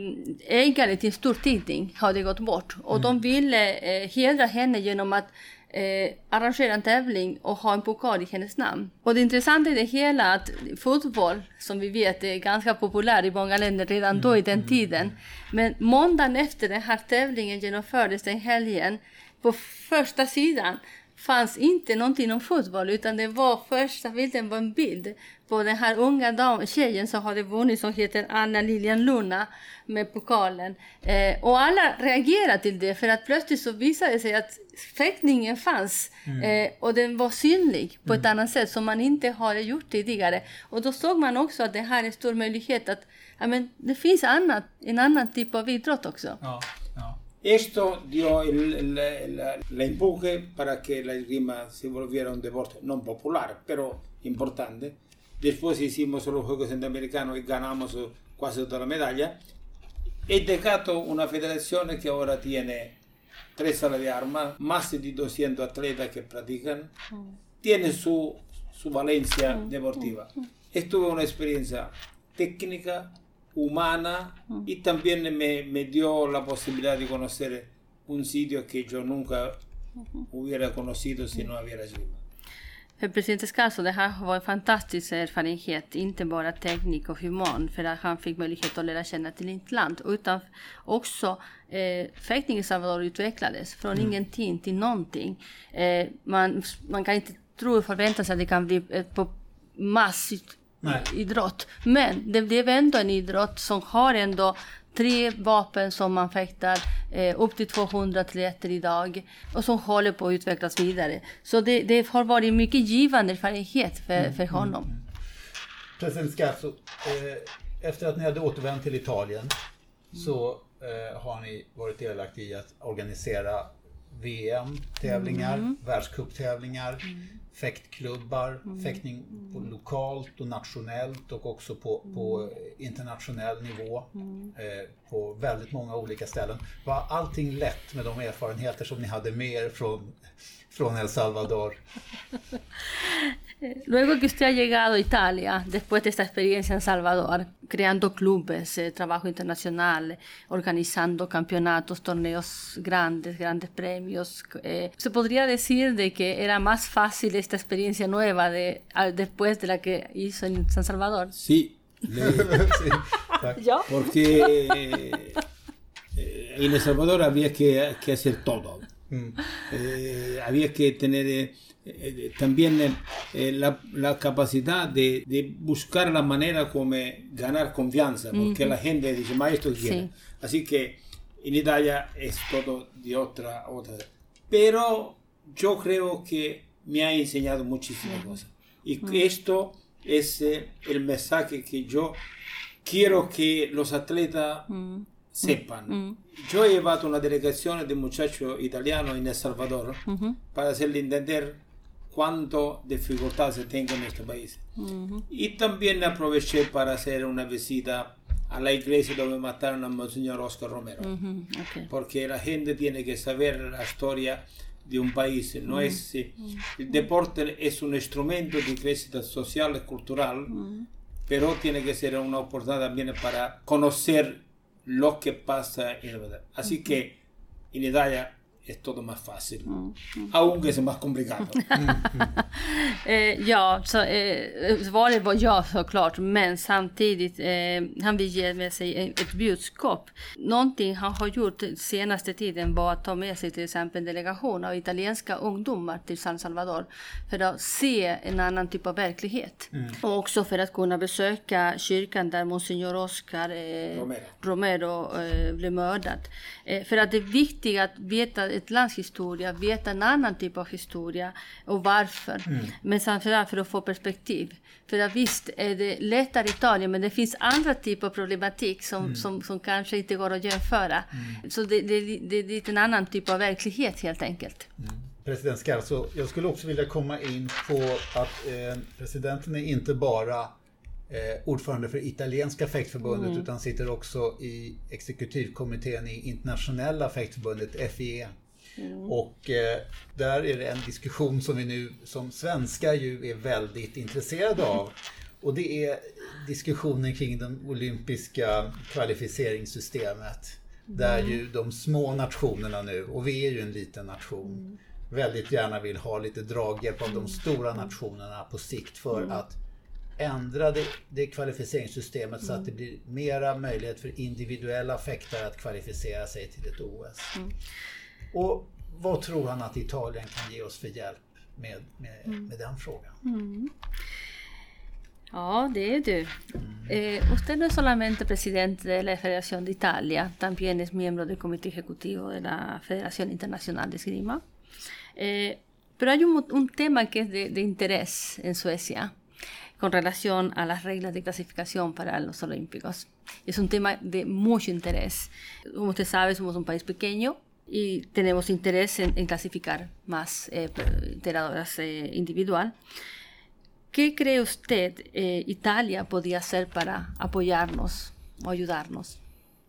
ägare till en stor tidning hade gått bort och de ville eh, hedra henne genom att eh, arrangera en tävling och ha en pokal i hennes namn. Och det intressanta i det hela är att fotboll, som vi vet är ganska populär i många länder redan då i den tiden. Men måndagen efter den här tävlingen genomfördes den helgen, på första sidan fanns inte någonting om fotboll utan det var första bilden var en bild på den här unga dam, tjejen som hade vunnit som heter Anna Lilian Luna med pokalen. Eh, och alla reagerade till det för att plötsligt så visade det sig att fäktningen fanns eh, och den var synlig på ett annat sätt som man inte hade gjort tidigare. Och då såg man också att det här är en stor möjlighet att ja, men det finns annat, en annan typ av idrott också. Ja, ja. Esto dio el, el, la, la empuje para que la esgrima se volviera un deporte no popular, pero importante. Después hicimos los Juegos Centroamericanos y ganamos casi toda la medalla. He dejado una federación que ahora tiene tres salas de armas, más de 200 atletas que practican, tiene su, su valencia deportiva. Esto es una experiencia técnica, humana y también me, me dio la posibilidad de conocer un sitio que yo nunca hubiera conocido si no hubiera esgrima. För president Escaso, det här var en fantastisk erfarenhet, inte bara teknik och human, för att han fick möjlighet att lära känna till ett land, utan också eh, fäktning i Salvador utvecklades från ingenting till någonting. Eh, man, man kan inte tro och förvänta sig att det kan bli ett på massigt Nej. idrott. Men det blev ändå en idrott som har ändå tre vapen som man fäktar, eh, upp till 200 atleter idag och som håller på att utvecklas vidare. Så det, det har varit mycket givande erfarenhet för, för honom. President Scazzo, eh, efter att ni hade återvänt till Italien så eh, har ni varit delaktiga i att organisera VM-tävlingar, Mm. världscuptävlingar, fäktklubbar, fäktning på Mm. lokalt och nationellt och också på, på internationell nivå Mm. eh, på väldigt många olika ställen. Var allting lätt med de erfarenheter som ni hade med er från, från El Salvador? <laughs> Luego que usted ha llegado a Italia, después de esta experiencia en Salvador, creando clubes, eh, trabajo internacional, organizando campeonatos, torneos grandes, grandes premios, eh, se podría decir de que era más fácil esta experiencia nueva de, al- después de la que hizo en San Salvador. Sí, le- <laughs> Sí, tack. ¿Yo? porque eh, en El Salvador había que, que hacer todo. Eh, había que tener eh, eh, también eh, eh, la, la capacidad de, de buscar la manera como ganar confianza, porque la gente dice, maestro, quiere. Sí. Así que en Italia es todo de otra, otra. Pero yo creo que me ha enseñado muchísimas cosas. Y que esto es eh, el mensaje que yo quiero que los atletas sepan. Yo he llevado una delegación de muchachos italianos en El Salvador para hacerle entender cuánto dificultad se tiene en este país. Y también aproveché para hacer una visita a la iglesia donde mataron a Monseñor Oscar Romero. Ujú, ok. Porque la gente tiene que saber la historia de un país. No es, eh, el deporte es un instrumento de crecimiento social y cultural, pero tiene que ser una oportunidad también para conocer lo que pasa en la verdad. Así que en Italia es todo más fácil, aunque es más complicado. <laughs> Eh, ja, så eh, svaret var ja såklart, men samtidigt, eh, han vill ge med sig ett budskap. Någonting han har gjort senaste tiden var att ta med sig till exempel en delegation av italienska ungdomar till San Salvador för att se en annan typ av verklighet. Och också för att kunna besöka kyrkan där Monsignor Oscar eh, Romero. Romero eh, blev mördad. Eh, för att det är viktigt att veta ett lands historia, veta en annan typ av historia och varför. Men framförallt för att få perspektiv. För att visst är det lättare i Italien men det finns andra typer av problematik som, som, som kanske inte går att jämföra. Så det, det, det, är en annan typ av verklighet helt enkelt. President Scarso, jag skulle också vilja komma in på att eh, presidenten är inte bara eh, ordförande för italienska fäktförbundet mm. utan sitter också i exekutivkommittén i internationella fäktförbundet FIE. Mm. Och eh, där är det en diskussion som vi nu som svenskar ju är väldigt intresserade av. Och det är diskussionen kring det olympiska kvalificeringssystemet. Mm. Där ju de små nationerna nu, och vi är ju en liten nation, mm. väldigt gärna vill ha lite draghjälp av de mm. stora nationerna på sikt för mm. att ändra det, det kvalificeringssystemet mm. så att det blir mera möjlighet för individuella fäktare att kvalificera sig till ett OS. Mm. Och vad tror han att Italien kan ge oss för hjälp med, med, mm. med den frågan? Mm. Ja, det är du. Eh, usted no es solamente presidente de la Federación de Italia, también es miembro del Comité Ejecutivo de la Federación Internacional de Esgrima. Eh, pero hay un, un, tema que es de, de interés en Suecia con relación a las reglas de clasificación para los Olímpicos. Es un tema de mucho interés. Como usted sabe, somos un país pequeño y tenemos interés en, en clasificar más eh, tiradoras eh, individual. ¿Qué cree usted eh, Italia podría hacer para apoyarnos o ayudarnos?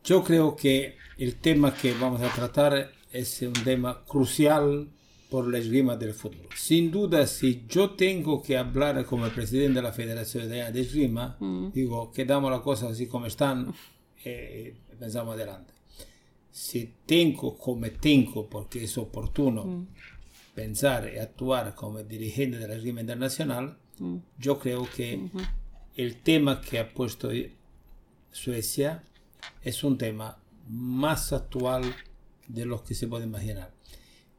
Yo creo que el tema que vamos a tratar es un tema crucial por la esgrima del futuro. Sin duda, si yo tengo que hablar como presidente de la Federación de Esgrima, mm. digo, quedamos las cosas así como están y eh, pensamos adelante. Si tengo como tengo, porque es oportuno mm. pensar y actuar como dirigente de la esgrima internacional, mm. yo creo que el tema que ha puesto Suecia es un tema más actual de lo que se puede imaginar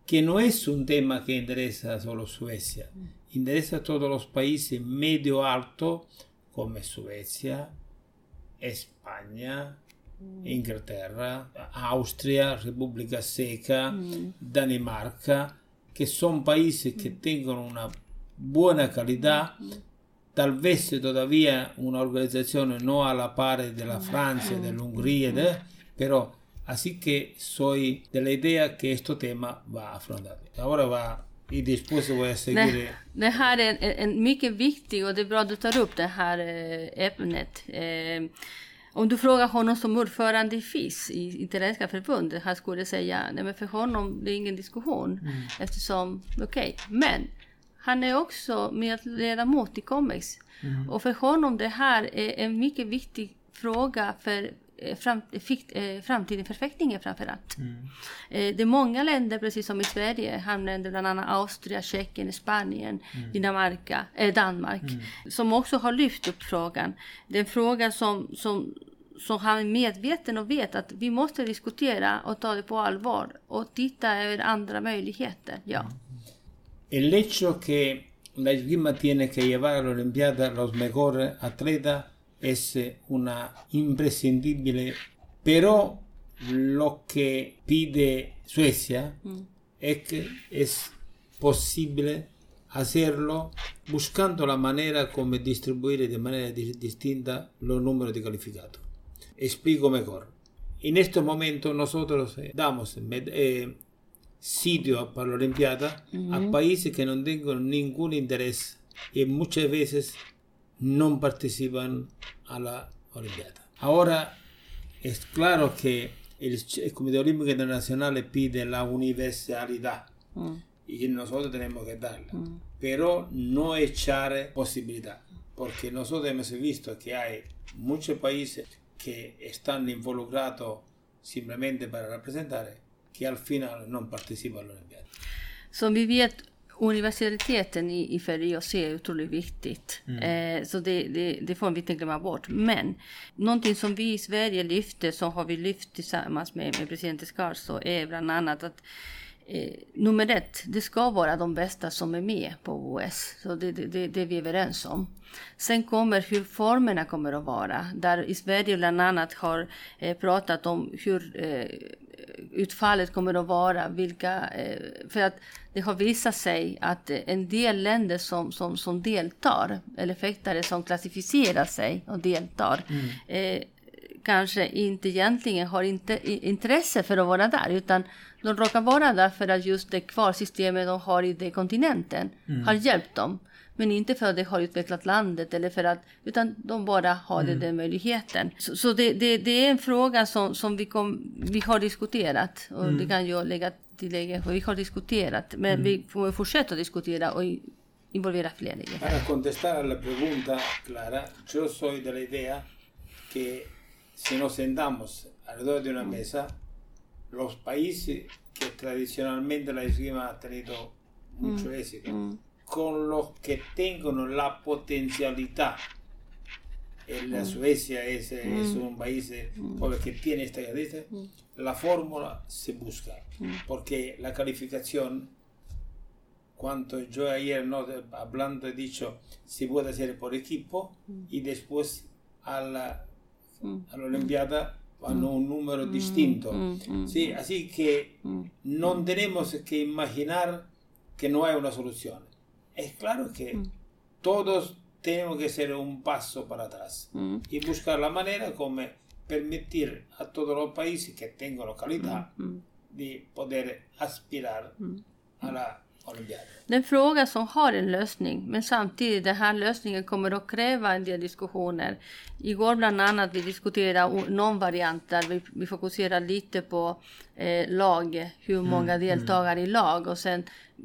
que no es un tema que interesa solo Suecia, interesa a todos los países medio alto como Suecia, España, Inghilterra, Austria, Repubblica Ceca, mm. Danimarca, che sono paesi che tengono una buona qualità, talvez tuttavia un'organizzazione non alla pari della Francia, dell'Ungheria, de, però así che soy dell'idea che questo tema va affrontato. Ora va i disposto vad seguire. säger. Det, det här är en, en mycket viktig och det är bra att du tar upp det här ämnet. Eh, om du frågar honom som ordförande i FIS, i Italienska förbundet, han skulle säga nej men för honom det är ingen diskussion. Mm. Eftersom, okej, okay. men han är också medledamot i COMEX. Mm. Och för honom det här är en mycket viktig fråga för fram, fick, eh, framtiden för fäktningen framförallt. Mm. Eh, det är många länder, precis som i Sverige, hamnländer bland annat Austria, Tjeckien, Spanien, mm. Dinamarca, eh, Danmark, mm. som också har lyft upp frågan. Det är en fråga som, som, som han är medveten och vet att vi måste diskutera och ta det på allvar och titta över andra möjligheter. Ja. Mm. El hecho que la esgrima tiene que llevar a la Olimpiada los mejores atletas es una imprescindible, pero lo que pide Suecia mm. es que es posible hacerlo buscando la manera como distribuir de manera distinta los números de calificados. Explico mejor. En estos momentos nosotros eh, damos eh, sitio para la Olimpiada a países que no tengan ningún interés y muchas veces no participan a la Olimpiada. Ahora es claro que el, Comité Olímpico Internacional pide la universalidad mm. y nosotros tenemos que darla, mm. pero no echar posibilidad, porque nosotros hemos visto que hay muchos países que están involucrados simplemente para representar que al final no participan en la Olimpiada. Som vi Universiteten i, i Färjestad är otroligt viktigt. Mm. Eh, så det, det, det, får vi inte glömma bort. Men någonting som vi i Sverige lyfter, som har vi lyft tillsammans med, med president Skarso, är bland annat att eh, nummer ett, det ska vara de bästa som är med på OS. Så det, det, det är vi överens om. Sen kommer hur formerna kommer att vara. Där i Sverige bland annat har eh, pratat om hur eh, utfallet kommer att vara. Vilka, eh, för att det har visat sig att en del länder som, som, som deltar, eller fäktare som klassificerar sig och deltar, mm. eh, kanske inte egentligen har inte intresse för att vara där utan de råkar vara där för att just det kvalsystemet de har i den kontinenten mm. har hjälpt dem. Men inte för att det har utvecklat landet eller för att, utan de bara har mm. den möjligheten. Så, så det, det, det, är en fråga som, som vi, kom, vi har diskuterat och mm. det kan jag lägga tillägga, för vi har diskuterat, men mm. vi kommer fortsätta diskutera och involvera fler i det Para contestar a la pregunta, Clara, yo soy de la idea que si nos sentamos alrededor de una mm. mesa, los países que tradicionalmente la esgrima ha tenido mucho mm. éxito, mm. Con los que tengan la potencialidad. La mm. Suecia es, es, un país que tiene esta cadena, la fórmula se busca, porque la calificación, cuando yo ayer no, hablando he dicho, se puede hacer por equipo y después a la, a la Olimpiada hanno un número distinto. Sí, así que no tenemos que imaginar que no hay una solución. Es claro que todos tenemos que hacer un paso para atrás y buscar la manera como permitir a todos los países que tengan localidad de poder aspirar a la Det är en fråga som har en lösning, men samtidigt den här lösningen kommer att kräva en del diskussioner. Igår bland annat vi diskuterade någon variant där vi, vi fokuserar lite på eh, lag, hur mm, många mm, deltagare mm. i lag och sen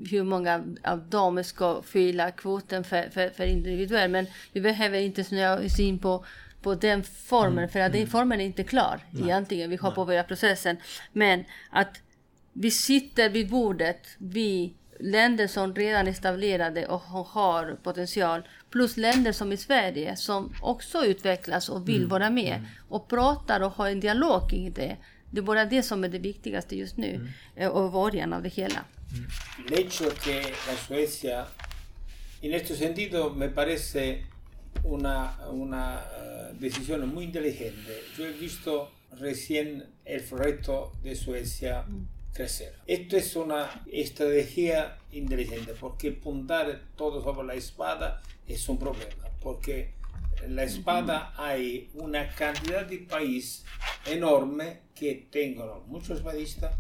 hur många av dem ska fylla kvoten för, för, för individuell. Men vi behöver inte snöa oss in på på den formen, mm, för att den mm. formen är inte klar Nej. egentligen. Vi har påbörjat processen. Men att vi sitter vid bordet, vi länder som redan är etablerade och har potential plus länder som i Sverige som också utvecklas och vill mm. vara med mm. och pratar och har en dialog kring det. Det är bara det som är det viktigaste just nu mm. Eh, och början av det hela. El hecho que la Suecia, en este sentido, me parece una, una uh, decisión muy inteligente. Yo he visto recién el proyecto de Suecia. Mm crecer. Esto es una estrategia inteligente porque puntar todo sobre la espada es un problema, porque en la espada hay una cantidad de países enorme que tengan muchos espadistas,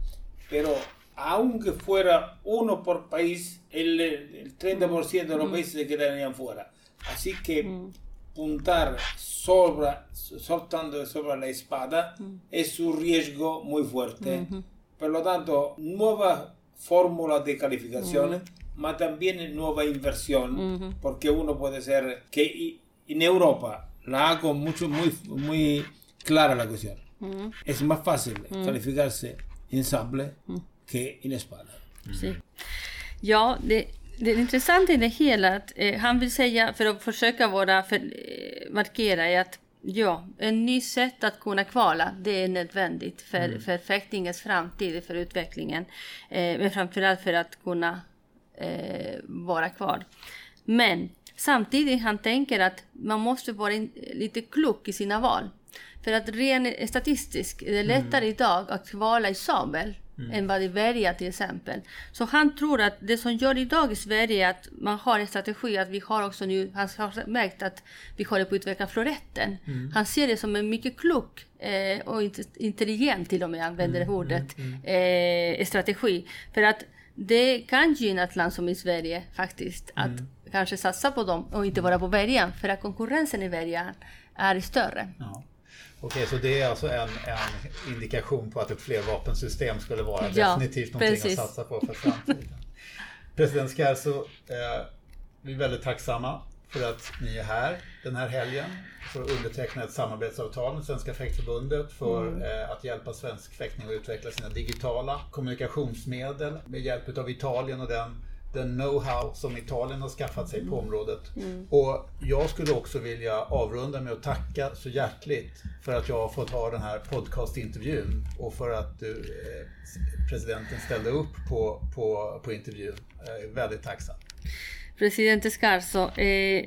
pero aunque fuera uno por país, el, el 30% de los países se quedarían fuera. Así que puntar sobre, soltando sobre la espada es un riesgo muy fuerte. Por lo tanto, nueva fórmula de calificaciones, pero también nueva inversión, porque uno puede ser que en Europa la hago mucho, muy, muy clara la cuestión. Es más fácil calificarse en sable que en espada. Sí. Ja, det, det intressanta i det hela, att eh, han vill säga, för att försöka vara, för, eh, markera, är att Ja, en ny sätt att kunna kvala, det är nödvändigt för, mm. för fäktningens framtid, för utvecklingen. Eh, men framförallt för att kunna eh, vara kvar. Men samtidigt han tänker att man måste vara in, lite klok i sina val. För att rent statistiskt är det lättare mm. idag att kvala i sabel mm. än vad det är till exempel. Så han tror att det som gör idag i Sverige är att man har en strategi att vi har också nu, han har märkt att vi håller på att utveckla floretten. Mm. Han ser det som en mycket klok eh, och intelligent till och med, använder mm. ordet, mm, mm. eh, strategi. För att det kan gynna ett land som i Sverige faktiskt att mm. kanske satsa på dem och inte vara på början för att konkurrensen i början är större. Ja. Okej, så det är alltså en, en indikation på att ett flervapensystem skulle vara ja, definitivt någonting precis. att satsa på för framtiden. <laughs> President Scarso, eh, vi är väldigt tacksamma för att ni är här den här helgen för att underteckna ett samarbetsavtal med Svenska fäktförbundet för mm. eh, att hjälpa svensk fäktning att utveckla sina digitala kommunikationsmedel med hjälp av Italien och den den know-how som Italien har skaffat sig på området. Mm. Och jag skulle också vilja avrunda med att tacka så hjärtligt för att jag har fått ha den här podcastintervjun och för att du, eh, presidenten ställde upp på, på, på intervjun. Jag är väldigt tacksam. Presidente Scarso, eh,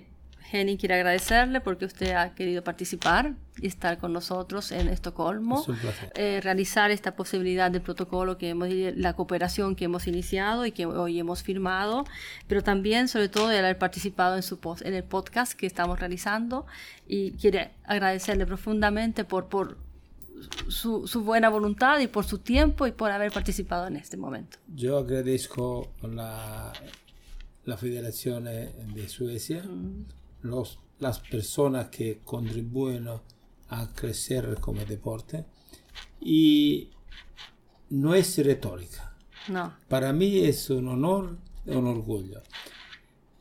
Henning quiere agradecerle porque usted ha querido participar y estar con nosotros en Estocolmo, Es un placer. eh, realizar esta posibilidad de protocolo que hemos, la cooperación que hemos iniciado y que hoy hemos firmado, pero también sobre todo de haber participado en, su, pos- en el podcast que estamos realizando y quiere agradecerle profundamente por, por su, su buena voluntad y por su tiempo y por haber participado en este momento. Yo agradezco la, la Federación de Suecia, los, las personas que contribuyen a crecer como deporte y no es retórica. No, Para mí es un honor y un orgullo.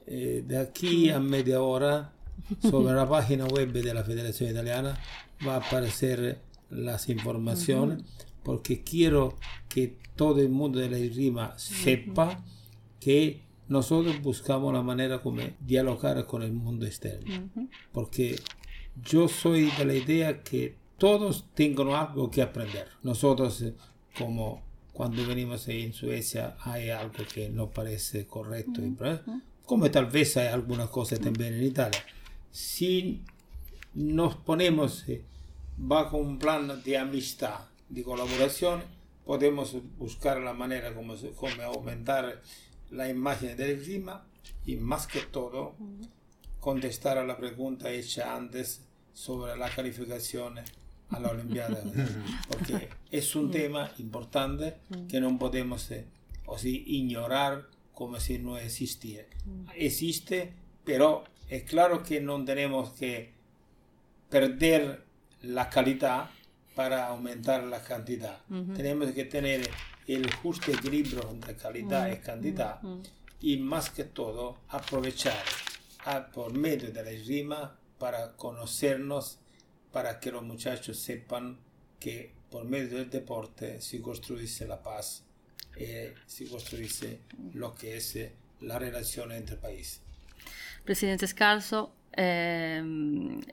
Eh, de aquí a media hora, sobre la página web de la Federación Italiana, va a aparecer las informaciones, porque quiero que todo el mundo de la esgrima sepa que nosotros buscamos la manera como dialogar con el mundo externo. Porque yo soy de la idea que todos tengan algo que aprender. Nosotros, eh, como cuando venimos en Suecia, hay algo que no parece correcto, y, ¿eh? como tal vez hay alguna cosa también en Italia. Si nos ponemos eh, bajo un plan de amistad, de colaboración, podemos buscar la manera como, como aumentar la imagen del clima y más que todo contestar a la pregunta hecha antes sobre la calificación a la Olimpiada. <laughs> Porque es un tema importante que no podemos eh, o sí, ignorar como si no existiera. Existe, pero es claro que no tenemos que perder la calidad para aumentar la cantidad. Tenemos que tener el justo equilibrio entre calidad y cantidad y más que todo aprovechar a- por medio de la esgrima para conocernos, para que los muchachos sepan que por medio del deporte se construye la paz y se construye lo que es eh, la relación entre países. President Scarso eh,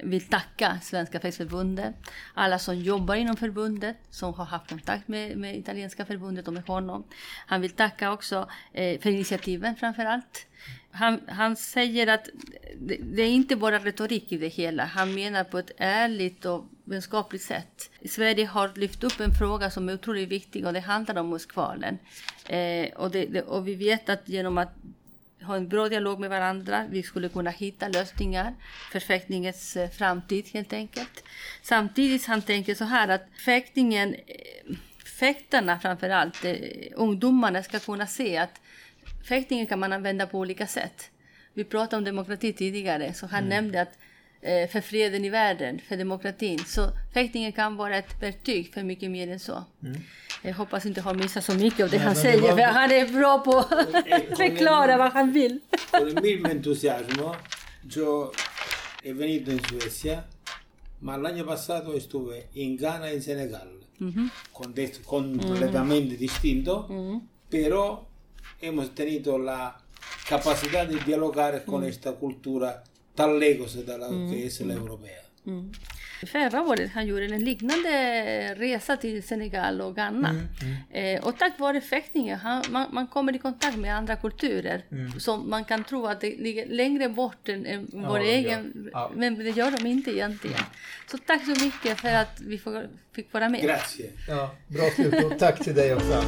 vill tacka Svenska Fäktförbundet, alla som jobbar inom förbundet, som har haft kontakt med, med italienska förbundet och med honom. Han vill tacka också eh, för initiativen framför allt. Han, han säger att det, det är inte bara retorik i det hela. Han menar på ett ärligt och vänskapligt sätt. Sverige har lyft upp en fråga som är otroligt viktig och det handlar om Muskvalen. Eh, och, det, det, och vi vet att genom att ha en bra dialog med varandra. Vi skulle kunna hitta lösningar för fäktningens eh, framtid helt enkelt. Samtidigt han tänker så här att fäktningen, eh, fäktarna framför allt, eh, ungdomarna ska kunna se att fäktningen kan man använda på olika sätt. Vi pratade om demokrati tidigare, så han nämnde att för freden i världen, för demokratin. Så fäktningen kan vara ett verktyg för mycket mer än så. Jag hoppas inte har missat så mycket av det Nej, han det säger, var- för han är bra på att <laughs> förklara vad han vill. Con el mismo entusiasmo, yo he venido en Suecia, ma l'anno passato estuve in Ghana e in Senegal, contesto completamente distinto, pero hemos tenido la capacidad de dialogar con esta cultura tan lejos de la que es la europea. Förra året han gjorde en liknande resa till Senegal och Ghana. Eh, och tack vare fäktningen, han, man, man kommer i kontakt med andra kulturer som man kan tro att det ligger längre bort än, än vår egen. Ja. Men det gör de inte egentligen. Så tack så mycket för att vi får, fick vara med. Grazie. Ja, bra slutord. Tack till dig också.